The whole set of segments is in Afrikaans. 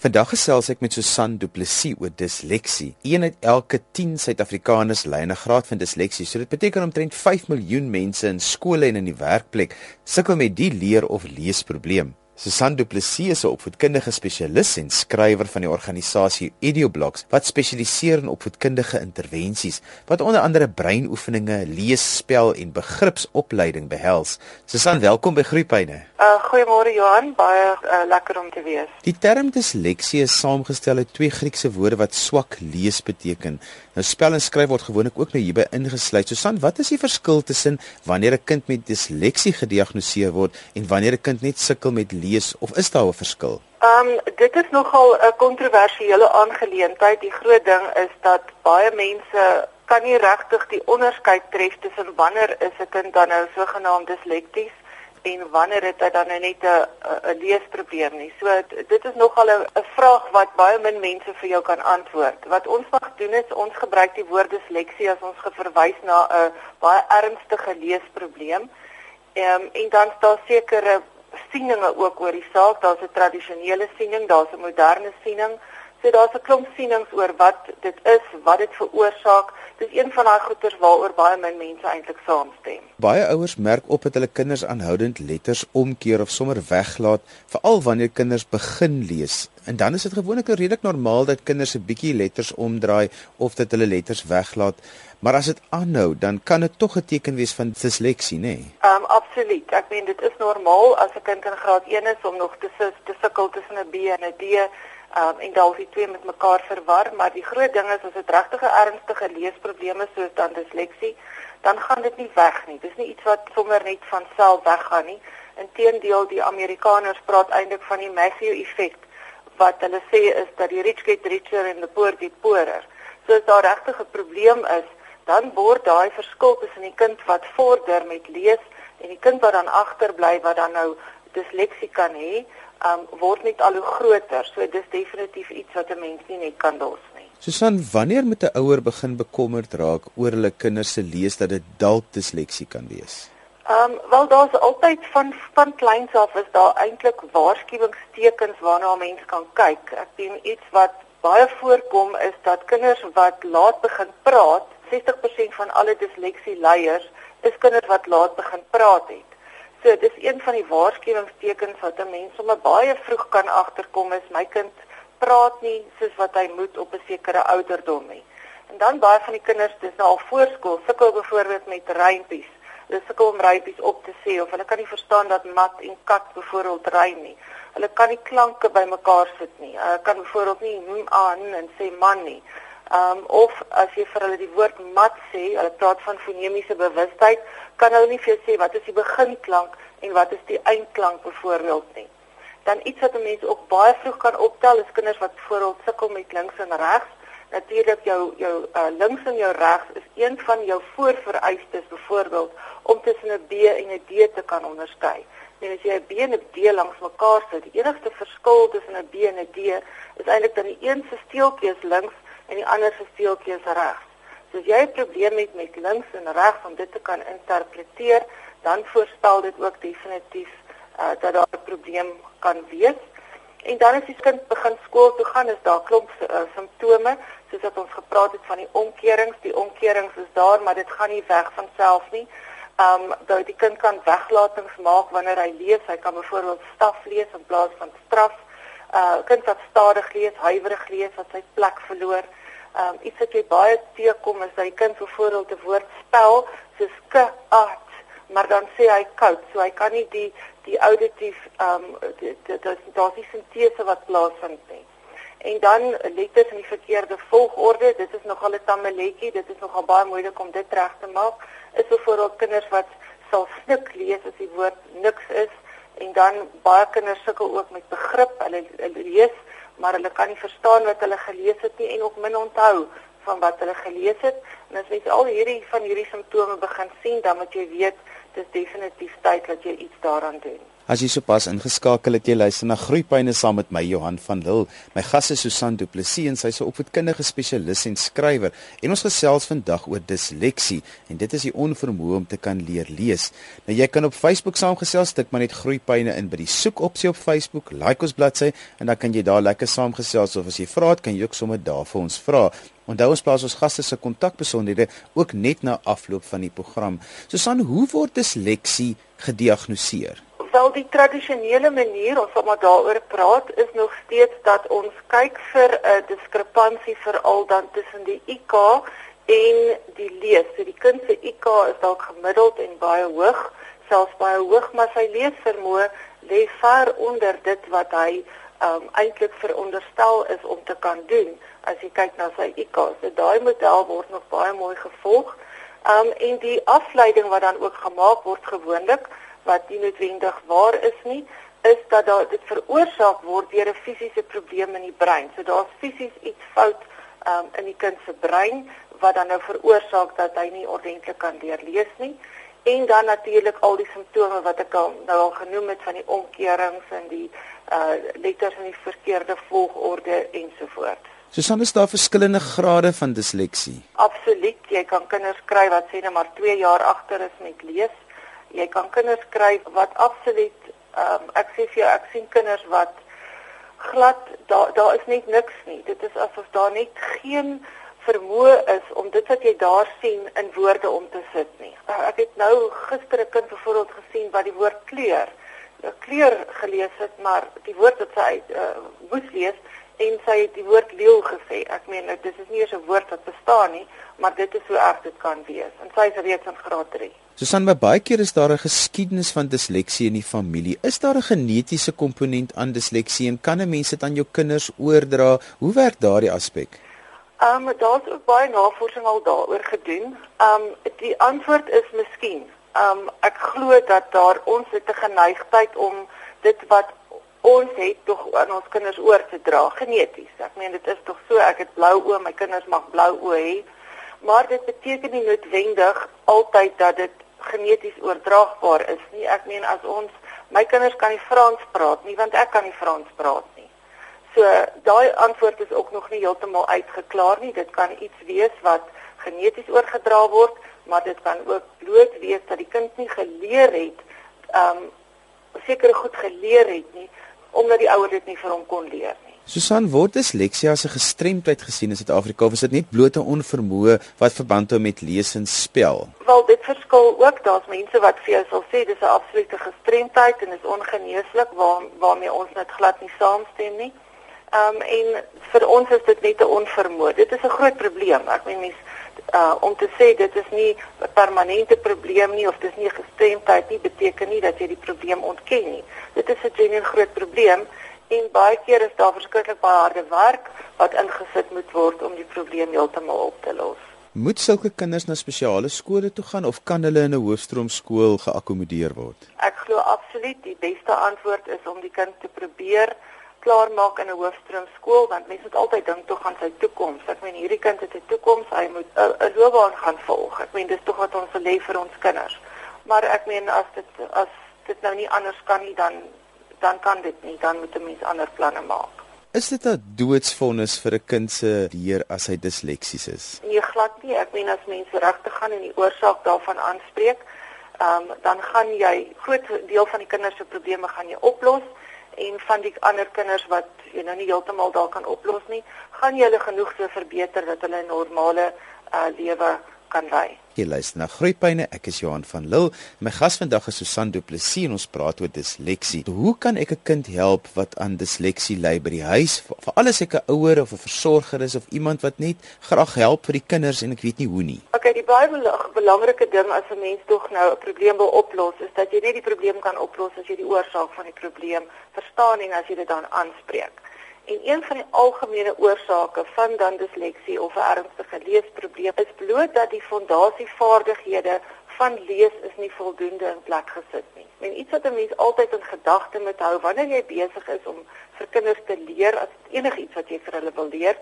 Vandag gesels ek met Susan Du Plessis oor disleksie. Een uit elke 10 Suid-Afrikaners ly 'n graad van disleksie. So dit beteken omtrent 5 miljoen mense in skole en in die werkplek sukkel met die leer of leesprobleem. Susan Du Plessis is 'n opvoedkundige spesialis en skrywer van die organisasie EduBlocks wat spesialiseer in opvoedkundige intervensies wat onder andere breinoefeninge, leesspel en begripsopleiding behels. Susan, welkom by Groepyne. Uh, Goeiemôre Johan, baie uh, lekker om te wees. Die term disleksie is saamgestel uit twee Griekse woorde wat swak lees beteken. Nou spel en skryf word gewoonlik ook nou hierby ingesluit. Susan, wat is die verskil tussen wanneer 'n kind met disleksie gediagnoseer word en wanneer 'n kind net sukkel met lees? of is daar 'n verskil? Ehm um, dit is nogal 'n kontroversiële aangeleentheid. Die groot ding is dat baie mense kan nie regtig die onderskeid tref tussen wanneer is 'n kind dan nou sogenaamd dislekties en wanneer het hy dan nou net 'n 'n leesprobleem nie. So dit is nogal 'n 'n vraag wat baie min mense vir jou kan antwoord. Wat ons mag doen is ons gebruik die woord disleksie as ons geverwys na 'n baie ernstige leesprobleem. Ehm en dan staan sekere sieninge ook oor die saak. Daar's 'n tradisionele siening, daar's 'n moderne siening. So daar's 'n klomp sienings oor wat dit is, wat dit veroorsaak. Dis een van daai goeters waaroor baie min mense eintlik saamstem. Baie ouers merk op dat hulle kinders aanhoudend letters omkeer of sommer weglaat, veral wanneer kinders begin lees. En dan is dit gewoonlik redelik normaal dat kinders 'n bietjie letters omdraai of dat hulle letters weglaat. Maar as dit aanhou, dan kan dit tog 'n teken wees van disleksie, nê? Nee? Ehm um, absoluut. Ek meen dit is normaal as 'n kind in graad 1 is om nog te te sukkel tussen 'n B en 'n D, um, en dalk die twee met mekaar verwar, maar die groot ding is as dit regtig 'n ernstige leesprobleme soos dan disleksie, dan gaan dit nie weg nie. Dis nie iets wat sommer net van self weggaan nie. Inteendeel, die Amerikaners praat eintlik van die Matthew effek wat hulle sê is dat die rich get richer and the poor get poorer. So as daar regtig 'n probleem is, dan word daai verskil tussen die kind wat vorder met lees en die kind wat dan agterbly wat dan nou disleksie kan hê, um, word net al hoe groter. So dis definitief iets wat 'n mens nie net kan los nie. Susan, wanneer moet 'n ouer begin bekommerd raak oor hulle kinders se lees dat dit dalk disleksie kan wees? Ehm um, wel daar's altyd van van kleins af is daar eintlik waarskuwingstekens waarna 'n mens kan kyk. Ek sien iets wat baie voorkom is dat kinders wat laat begin praat 60% van alle disleksie leiers is kinders wat laat begin praat het. So dis een van die waarskuwingstekens wat 'n mens sommer baie vroeg kan agterkom is my kind praat nie soos wat hy moet op 'n sekere ouderdom nie. En dan baie van die kinders dis nou al voorskool sukkel byvoorbeeld met rympies. Hulle sukkel om rympies op te sê of hulle kan nie verstaan dat mat en kat byvoorbeeld rym nie. Hulle kan nie klanke bymekaar sit nie. Hulle kan byvoorbeeld nie hm aan en sê man nie. Um of as jy vir hulle die woord mat sê, hulle praat van fonemiese bewustheid, kan hulle nie vir jou sê wat is die beginklank en wat is die eindklank byvoorbeeld nie. Dan iets wat 'n mens ook baie vroeg kan optel is kinders wat byvoorbeeld sukkel met links en regs. Natuurlik jou jou uh, links en jou regs is een van jou voorvereistes byvoorbeeld om tussen 'n B en 'n D te kan onderskei. En as jy 'n B en 'n D langs mekaar sit, die enigste verskil tussen 'n B en 'n D is eintlik dat die een se steeltjie is links en die ander steeltjie is regs. So as jy 'n probleem het met links en regs om dit te kan interpreteer, dan voorspel dit ook definitief uh, dat daar 'n probleem kan wees. En dan as die kind begin skool toe gaan, is daar klomp uh, simptome, soos wat ons gepraat het van die omkerings. Die omkerings is daar, maar dit gaan nie weg van self nie. Um dat die kind kan weglatings maak wanneer hy lees. Hy kan byvoorbeeld staf lees in plaas van straf. Uh kind wat stadig lees, huiwerig lees, wat sy plek verloor. Um iets wat jy baie teekom is dat die kind byvoorbeeld 'n woord spel soos k at, maar dan sê hy koud, so hy kan nie die die auditief um dit daar's nie sintese wat plaasvind nie. En dan letters in die verkeerde volgorde, dit is nogal 'n tammeletjie, dit is nogal baie moeilik om dit reg te maak. Is byvoorbeeld kinders wat sal snik lees as die woord niks is en dan baie kinders sukkel ook met begrip. Hulle, hulle lees maar hulle kan nie verstaan wat hulle gelees het nie en ook min onthou van wat hulle gelees het. En as jy al hierdie van hierdie simptome begin sien, dan moet jy weet dis definitief tyd dat jy iets daaraan doen. As jy sopas ingeskakel het, jy luister na Groeipyne saam met my Johan van Lille. My gas is Susan Du Plessis en sy's 'n opvoedkundige spesialis en skrywer. En ons gesels vandag oor disleksie en dit is die onvermoë om te kan leer lees. Nou jy kan op Facebook saamgesels, tik maar net Groeipyne in by die soekopsie op Facebook, like ons bladsy en dan kan jy daar lekker saamgesels of as jy vra het, kan jy ook sommer daar vir ons vra. Onthou ons plaas ons gaste se kontakbesonderhede ook net na afloop van die program. Susan, hoe word disleksie gediagnoseer? Wel die tradisionele manier ons wat maar daaroor praat is nog steeds dat ons kyk vir 'n uh, diskrepansie veral dan tussen die IQ en die lees. So die kind se IQ is dalk gemiddeld en baie hoog, selfs baie hoog, maar sy leesvermoë lê ver onder dit wat hy um, eintlik veronderstel is om te kan doen as jy kyk na sy IQ. So daai model word nog baie mooi gevolg. Um en die afleiding wat dan ook gemaak word gewoonlik wat nie noodwendig waar is nie, is dat daar dit veroorsaak word deur 'n fisiese probleem in die brein. So daar's fisies iets fout um, in die kind se brein wat dan nou veroorsaak dat hy nie ordentlik kan leer lees nie. En dan natuurlik al die simptome wat ek al nou al genoem het van die omkeerings en die uh letters in die verkeerde volgorde ensovoorts. Susan, is daar verskillende grade van disleksie? Absoluut. Jy kan kinders kry wat sê net maar 2 jaar agter is met lees jy kan kinders kry wat absoluut ehm um, ek sê vir jou ek sien kinders wat glad daar daar is net niks nie. Dit is asof daar net geen vermoë is om dit wat jy daar sien in woorde om te sit nie. Uh, ek het nou gister 'n kind byvoorbeeld gesien wat die woord kleur, 'n kleur gelees het, maar die woord wat sy uh, moes lees en sy het die woord leeu gesê. Ek meen dit is nie eens 'n woord wat bestaan nie, maar dit is hoe erg dit kan wees. En sy is reeds in graad 3. Susan, by baie keer is daar 'n geskiedenis van disleksie in die familie. Is daar 'n genetiese komponent aan disleksie en kan 'n mens dit aan jou kinders oordra? Hoe werk daardie aspek? Ehm um, daar's ook baie navorsing al daaroor gedoen. Ehm um, die antwoord is miskien. Ehm um, ek glo dat daar ons het 'n geneigtheid om dit wat ons het tog aan ons kinders oor te dra geneties. Ek meen dit is tog so ek het blou oë, my kinders mag blou oë hê. Maar dit beteken nie noodwendig altyd dat dit geneties oordraagbaar is nie. Ek meen as ons my kinders kan nie Frans praat nie want ek kan nie Frans praat nie. So daai antwoord is ook nog nie heeltemal uitgeklaar nie. Dit kan iets wees wat geneties oorgedra word, maar dit kan ook bloot wees dat die kind nie geleer het um sekere goed geleer het nie omdat die ouer dit nie vir hom kon leer nie. Susan, word disleksie as 'n gestremdheid gesien in Suid-Afrika of is dit net blote onvermoë wat verband hou met lees en spel? Wel, dit verskil ook. Daar's mense wat vir jou sal sê dis 'n absolute gestremdheid en is ongeneeslik waar waarmee ons net glad nie saamstem nie. Ehm um, en vir ons is dit net 'n onvermoë. Dit is 'n groot probleem. Ek meen mense uh om te sê dit is nie 'n permanente probleem nie of dis nie 'n gestremdheid nie beteken nie dat jy die probleem ontken nie. Dit is 'n genuine groot probleem en baie keer is daar verskriklik baie harde werk wat ingesit moet word om die probleem heeltemal op te los. Moet sulke kinders na spesiale skole toe gaan of kan hulle in 'n hoofstroomskool geakkommodeer word? Ek glo absoluut die beste antwoord is om die kind te probeer klaarmaak in 'n hoofstroomskool want mense moet altyd dink toe gaan sy toekoms. Ek meen hierdie kind het 'n toekoms, hy moet 'n loopbaan gaan volg. Ek meen dis tog wat ons wil hê vir ons kinders. Maar ek meen as dit as dit nou nie anders kan nie dan dan kan dit nie, dan moet 'n mens ander planne maak. Is dit 'n doodsvonnis vir 'n kind se leer as hy disleksies is? Nee, glad nie. Ek meen as mense regtig gaan en die oorsaak daarvan aanspreek, ehm um, dan gaan jy groot deel van die kinders se probleme gaan jy oplos en van die ander kinders wat jy nou nie heeltemal daar kan oplos nie, gaan jy hulle genoeg so verbeter dat hulle 'n normale uh, lewe kan lei. Jy luister na Groepyne. Ek is Johan van Lille. My gas vandag is Susan Du Plessis en ons praat oor disleksie. Hoe kan ek 'n kind help wat aan disleksie ly by die huis? Veral as ek 'n ouer of 'n versorger is of iemand wat net graag help vir die kinders en ek weet nie hoe nie. Okay, die baie belangrike ding as 'n mens tog nou 'n probleem wil oplos, is dat jy net die probleem kan oplos as jy die oorsaak van die probleem verstaan en as jy dit dan aanspreek. En een van die algemene oorsake van dan disleksie of 'n ernstige leesprobleem is bloot dat die fondasievaardighede van lees is nie voldoende in plek gesit nie. En iets wat 'n mens altyd in gedagte moet hou wanneer jy besig is om vir kinders te leer as enigiets wat jy vir hulle wil leer,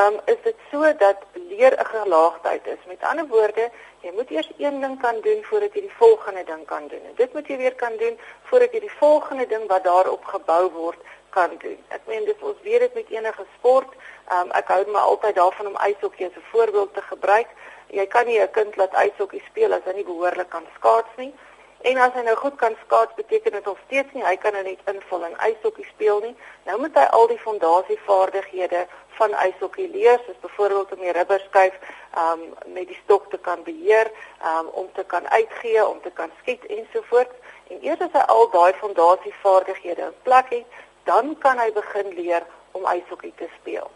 um, is dit so dat leer 'n gelaagdheid is. Met ander woorde, jy moet eers een ding kan doen voordat jy die volgende ding kan doen. En dit moet jy weer kan doen voordat jy die volgende ding wat daarop gebou word kan doen. Ek meen dis ons weet dit met enige sport. Um, ek hou my altyd daarvan om ijshokkie as 'n voorbeeld te gebruik. Jy kan nie 'n kind laat ijshokkie speel as hy nie behoorlik kan skaats nie. En as hy nou goed kan skaats, beteken dit nog steeds nie hy kan nou net invul en ijshokkie speel nie. Nou moet hy al die fondasievaardighede van ijshokkie leer, soos byvoorbeeld om die rubberskuif um met die stok te kan beheer, um om te kan uitgee, om te kan skiet ensovoorts. En eers as hy al daai fondasievaardighede in plek het, dan kan hy begin leer om ijshokkie te speel.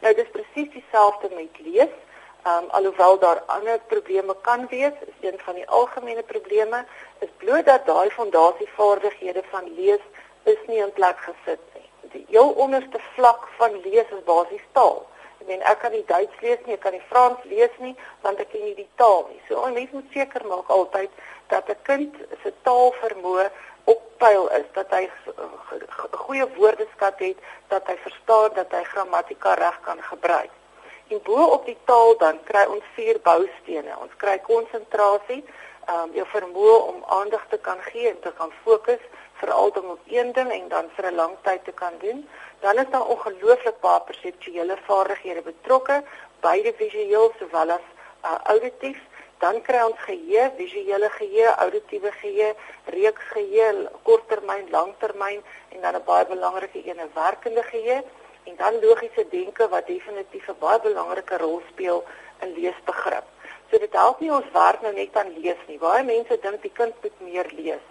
Nou dis presies dieselfde met lees. Um alhoewel daar ander probleme kan wees, is een van die algemene probleme is bloot dat daai fondasievaardighede van lees is nie in plek gesit nie. Die heel onderste vlak van lees is basies taal. Ek meen ek kan nie Duits lees nie, ek kan nie Frans lees nie want ek ken nie die taal nie. So 'n mens moet seker maak altyd dat 'n kind se taalvermoë op pyl is, dat hy 'n goeie woordeskat het, dat hy verstaan dat hy grammatika reg kan gebruik. En bo op die taal dan kry ons vier boustene. Ons kry konsentrasie, ehm um, jou vermoë om aandag te kan gee en te kan fokus veral dan op een ding en dan vir 'n lang tyd te kan doen. Dan is daar ongelooflik baie perseptuele vaardighede betrokke, beide visueel sowel as uh, auditief. Dan kry ons geheue, visuele geheue, auditiewe geheue, reeks geheue, korttermyn, langtermyn en dan 'n baie belangrike een, 'n werkende geheue en dan logiese denke wat definitief 'n baie belangrike rol speel in leesbegrip. So dit help nie ons werk nou net aan lees nie. Baie mense dink die kind moet meer lees.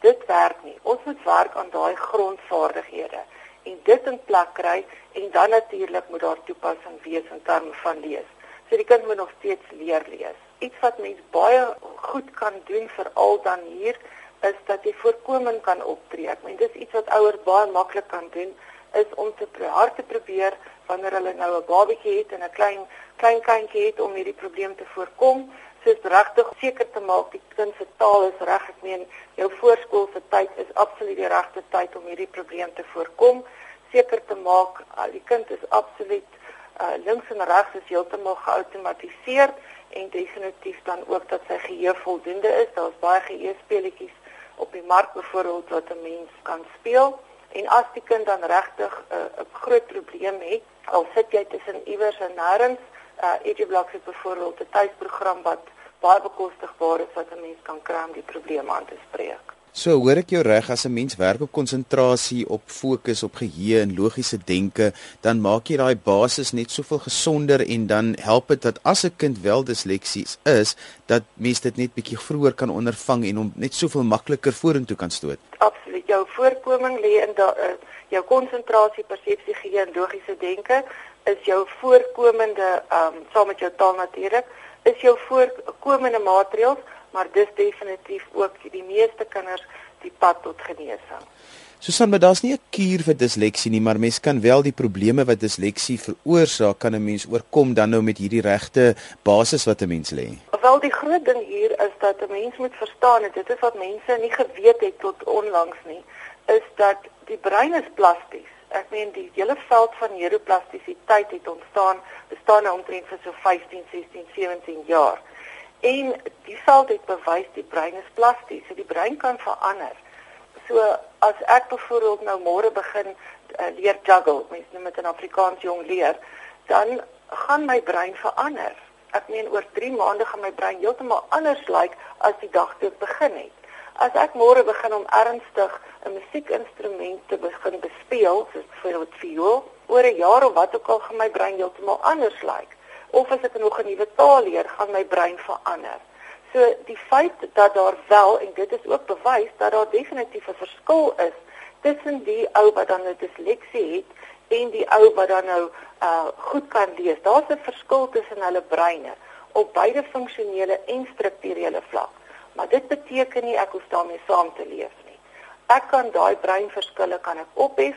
Dit werk nie. Ons moet werk aan daai grondvaardighede en dit in plek kry en dan natuurlik moet daar toepassing wees in terme van lees. So die kind moet nog steeds leer lees. Iets wat mens baie goed kan doen veral dan hier is dat jy voorkoming kan optree. Ek meen dis iets wat ouers baie maklik kan doen is om te hard te probeer wanneer hulle nou 'n babatjie het en 'n klein klein kindjie het om hierdie probleem te voorkom, soos regtig seker te maak die kind se taal is reg. Ek meen jou voorskoolse tyd is absoluut die regte tyd om hierdie probleem te voorkom. Seker te maak al die kind is absoluut uh, links en regs is heeltemal geautomatiseer en definitief dan ook dat sy geheue voldoende is. Daar's baie geheue speletjies op die mark byvoorbeeld wat 'n mens kan speel. En as die kind dan regtig uh, 'n uh, groot probleem het, al sit jy tussen iewers en nêrens, uh, EduBlocks het byvoorbeeld 'n tuisprogram wat baie bekostigbaar is wat 'n mens kan kry om die probleem aan te spreek. So hoor ek jou reg as 'n mens werk op konsentrasie, op fokus, op geheue en logiese denke, dan maak jy daai basis net soveel gesonder en dan help dit dat as 'n kind wel disleksies is, dat mens dit net bietjie vroeër kan ondervang en hom net soveel makliker vorentoe kan stoot. Absoluut. Jou voorkoming lê in da uh, jou konsentrasie, persepsie, geheue en logiese denke is jou voorkomende ehm um, saam met jou taal natuurlik, is jou voorkomende maatreëls maar dis definitief ook die meeste kinders die pad tot genesing. Susan, maar daar's nie 'n kuur vir disleksie nie, maar mens kan wel die probleme wat disleksie veroorsaak kan 'n mens oorkom dan nou met hierdie regte basis wat 'n mens lê. Wel die groot ding hier is dat 'n mens moet verstaan en dit is wat mense nie geweet het tot onlangs nie, is dat die brein is plasties. Ek meen die hele veld van neuroplastisiteit het ontstaan, bestaan nou omtrent vir so 15, 16, 17 jaar. En die veld het bewys die brein is plasties, so die brein kan verander. So as ek byvoorbeeld nou môre begin uh, leer juggle, mens noem dit in Afrikaans jong leer, dan gaan my brein verander. Ek meen oor 3 maande gaan my brein heeltemal anders lyk like as die dag toe ek begin het. As ek môre begin om ernstig 'n musiekinstrument te begin bespeel, soos byvoorbeeld viool, oor 'n jaar of wat ook al gaan my brein heeltemal anders lyk. Like of as ek nog 'n nuwe taal leer, gaan my brein verander. So die feit dat daar wel en dit is ook bewys dat daar definitief 'n verskil is tussen die ou wat dan 'n disleksie het en die ou wat dan nou uh goed kan lees. Daar's 'n verskil tussen hulle breine op beide funksionele en strukturele vlak. Maar dit beteken nie ek hoef daarmee saam te leef nie. Ek kan daai breinverskille kan ek ophef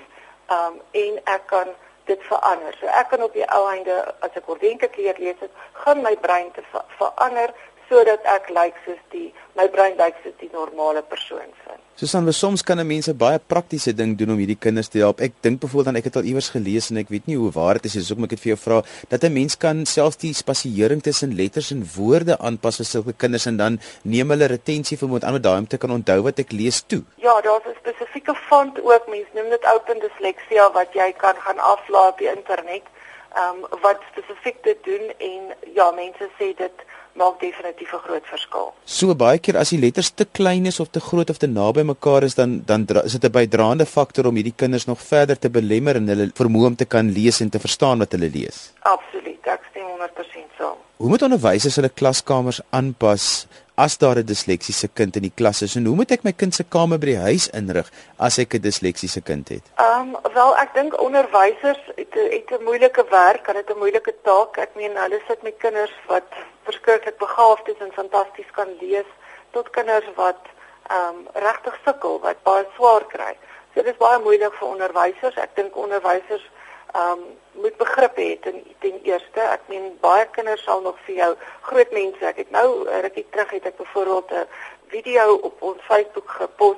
um en ek kan dit verander. So ek kan op die ou einde as ek ordentlik leer lees, het, gaan my brein te ver verander sodat ek lyk soos die my brein lyk soos die normale persoon se. Susan, we soms kan 'n mens 'n baie praktiese ding doen om hierdie kinders te help. Ek dink byvoorbeeld dan ek het al iewers gelees en ek weet nie hoe waar dit is nie, soos ek dit vir jou vra, dat 'n mens kan selfs die spasiering tussen letters en woorde aanpas vir sulke kinders en dan neem hulle retensie vermoë aan met daai om te kan onthou wat ek lees toe. Ja, daar's 'n spesifieke font ook, mens noem dit Open Dyslexia wat jy kan gaan aflaai op die internet. Ehm um, wat spesifiek dit doen en ja, mense sê dit maak definitief 'n groot verskil. So baie keer as die letters te klein is of te groot of te naby mekaar is dan dan is dit 'n bydraende faktor om hierdie kinders nog verder te belemmer en hulle vermoë om te kan lees en te verstaan wat hulle lees. Absoluut, ek stem 100% saam. Hoe moet onderwysers hulle klaskamers aanpas as daar 'n disleksiese kind in die klas is en hoe moet ek my kind se kamer by die huis inrig as ek 'n disleksiese kind het? Ehm um, wel ek dink onderwysers het 'n moeilike werk, hulle het 'n moeilike taak. Ek meen hulle sit met kinders wat verskriklik begaafd is en fantasties kan lees tot kinders wat ehm um, regtig sukkel, wat baie swaar kry. So dit is baie moeilik vir onderwysers. Ek dink onderwysers ehm um, moet begrip hê ten, ten eerste. Ek meen baie kinders sal nog vir jou groot mense. Ek het nou rukkie terug het ek byvoorbeeld 'n video op ons Facebook gepos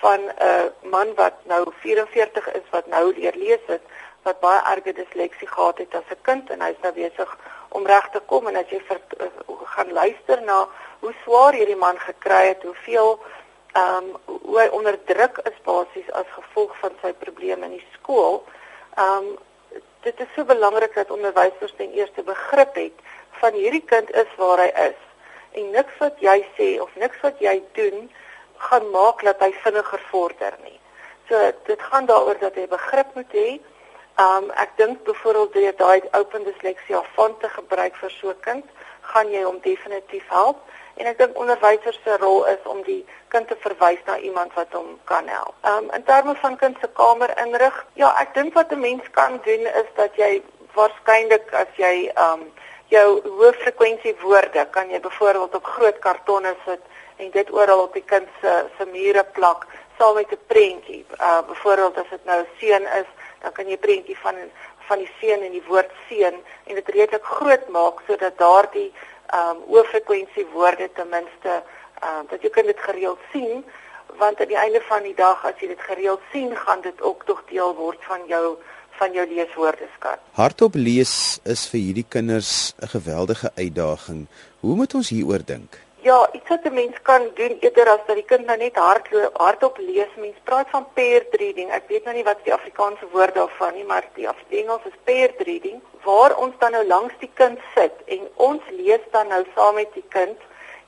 van 'n man wat nou 44 is wat nou leer lees het wat baie erge disleksie gehad het as 'n kind en hy's nou besig om reg te kom en as jy vir, uh, gaan luister na hoe swaar hierdie man gekry het, hoeveel ehm um, hoe hy onder druk is basies as gevolg van sy probleme in die skool. Ehm um, dit is so belangrik dat onderwysers ten eerste begrip het van hierdie kind is waar hy is. En niks wat jy sê of niks wat jy doen gaan maak dat hy vinniger vorder nie. So dit gaan daaroor dat hy begrip moet hê. Um ek dink byvoorbeeld deur daai open dysleksia font te gebruik vir so 'n kind, gaan jy hom definitief help en ek dink onderwysers se rol is om die kind te verwys na iemand wat hom kan help. Um in terme van kind se kamer inrig, ja, ek dink wat 'n mens kan doen is dat jy waarskynlik as jy um jou hoë frekwensie woorde kan jy byvoorbeeld op groot kartonne sit en dit oral op die kind se se mure plak saam met 'n prentjie. Uh byvoorbeeld as dit nou seun is, dan kan jy 'n prentjie van van die seun en die woord seun en dit redelik groot maak sodat daardie ehm um, hoë frekwensie woorde ten minste ehm um, dat jy kan dit gereeld sien want aan die einde van die dag as jy dit gereeld sien gaan dit ook tog deel word van jou van jou leeswoordeskat. Hardop lees is vir hierdie kinders 'n geweldige uitdaging. Hoe moet ons hieroor dink? Ja, iets wat 'n mens kan doen eerder as dat die kind nou net hardloop, hardop lees. Mens praat van paired reading. Ek weet nou nie wat die Afrikaanse woord daarvan nie, maar die Engels is paired reading waar ons dan nou langs die kind sit en ons lees dan nou saam met die kind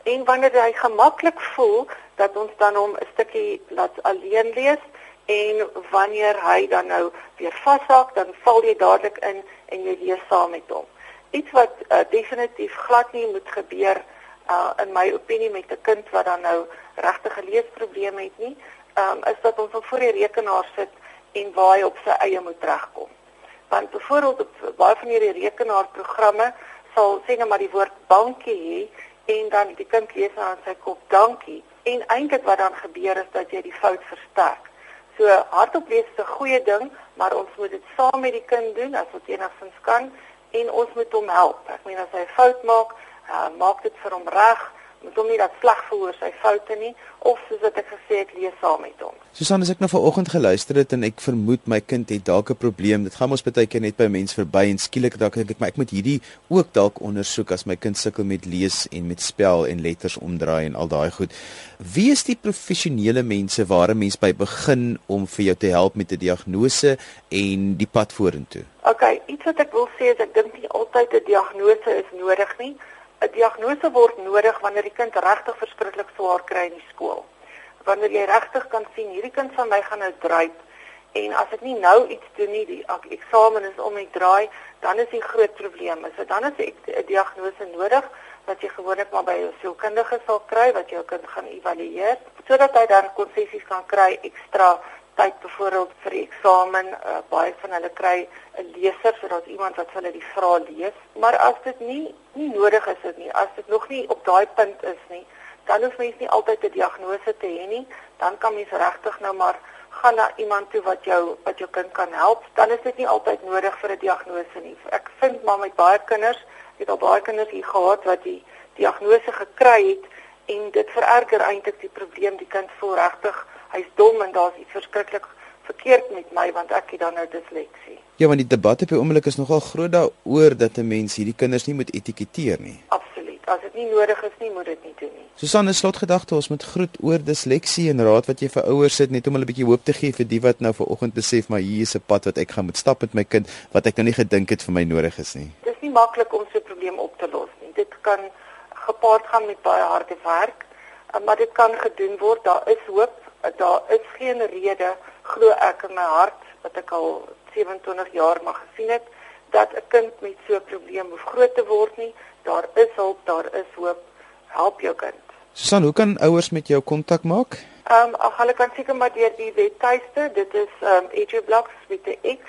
en wanneer hy gemaklik voel dat ons dan hom 'n stukkie laat alleen lees en wanneer hy dan nou weer vashak, dan val jy dadelik in en jy lees saam met hom. Iets wat uh, definitief glad nie moet gebeur nie uh in my opinie met 'n kind wat dan nou regtig 'n leesprobleem het nie, um is dat ons hom voor die rekenaar sit en waar hy op sy eie moet regkom. Want byvoorbeeld op baie van hierdie rekenaarprogramme sal sê net maar die woord dankie hê en dan die kind lees aan sy kop dankie en eintlik wat dan gebeur is dat jy die fout versterk. So hardop lees is 'n goeie ding, maar ons moet dit saam met die kind doen as wat enigstens kan en ons moet hom help. Ek meen as hy 'n fout maak, uh, maak dit vir hom reg moet hom nie dat sleg voel oor sy foute nie of soos wat ek gesê het lees saam met hom. Susan, as ek nou vanoggend geluister het en ek vermoed my kind het dalk 'n probleem, dit gaan ons baie keer net by mense verby en skielik dalk dink ek maar ek moet hierdie ook dalk ondersoek as my kind sukkel met lees en met spel en letters omdraai en al daai goed. Wie is die professionele mense waar 'n mens by begin om vir jou te help met 'n diagnose en die pad vorentoe? OK, iets wat ek wil sê is ek dink nie altyd 'n diagnose is nodig nie. 'n diagnose word nodig wanneer die kind regtig verskriklik swaar kry in die skool. Wanneer jy regtig kan sien hierdie kind van my gaan nou dryp en as ek nie nou iets doen nie, die eksamen is om ek draai, dan is die groot probleem. So dan is 'n diagnose nodig wat jy gewoonlik maar by 'n sielkundige sal kry wat jou kind gaan evalueer sodat hy dan konsessies kan kry ekstra tyd byvoorbeeld vir die eksamen, uh, baie van hulle kry 'n leser sodat iemand wat hulle die vrae lees. Maar as dit nie nie nodig is dit nie, as dit nog nie op daai punt is nie, dan hoef mens nie altyd 'n diagnose te hê nie, dan kan mens regtig nou maar gaan na iemand toe wat jou wat jou kind kan help. Dan is dit nie altyd nodig vir 'n diagnose nie. Ek vind maar met baie kinders, het al baie kinders hier gehad wat die diagnose gekry het en dit vererger eintlik die probleem die kind voel regtig hy's dom en daar's iets verskriklik verkeerd met my want ek het dan nou disleksie. Ja, want die debat op die oomblik is nogal groot daaroor dat 'n mens hierdie kinders nie moet etiketeer nie. Absoluut. As dit nie nodig is nie, moet dit nie doen nie. Susanne slotgedagte ons moet groet oor disleksie en raad wat jy vir ouers sit net om hulle 'n bietjie hoop te gee vir die wat nou vanoggend besef maar hier is 'n pad wat ek gaan moet stap met my kind wat ek nou nie gedink het vir my nodig is nie. Dit is nie maklik om so 'n probleem op te los nie. Dit kan gepaard gaan met baie harde werk, maar dit kan gedoen word. Daar is hoop. Daar is geen rede glo ek in my hart wat ek al 27 jaar mag gesien het dat 'n kind met so 'n probleem hoef groot te word nie. Daar is hulp, daar is hoop. Help jou kind. Susan, hoe kan ouers met jou kontak maak? Ehm um, ag hulle kan seker maar deur die webtuiste. Dit is ehm um, edublocks met die x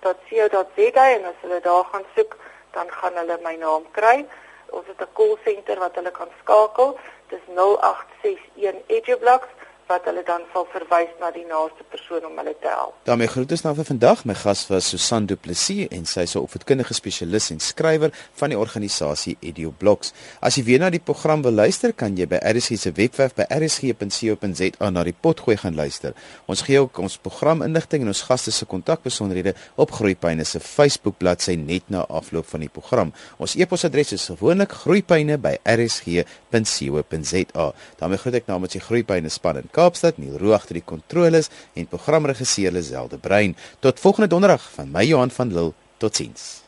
.co.za en as hulle daar gaan soek, dan gaan hulle my naam kry. Ons het 'n call center wat hulle kan skakel. Dis 0861 edublocks wat hulle dan sal verwys na die naaste persoon om hulle te help. daarmee groete nou vir vandag. My gas was Susan Du Plessis en sy is 'n opvoedkundige spesialis en skrywer van die organisasie EduBlocks. As jy weer na die program wil luister, kan jy by RSG se webwerf by rsg.co.za na die potgooi gaan luister. Ons gee ook ons programinligting en ons gaste se kontakbesonderhede op Groeipyne se Facebook bladsy net na afloop van die program. Ons e-posadres is gewoonlik groeipyne@rsg.co.za. daarmee groet ek namens die Groeipyne span in Kaapstad, Neil Roo agter die kontroles en programregisseur Liselde Brein. Tot volgende donderdag van my Johan van Lille. Totsiens.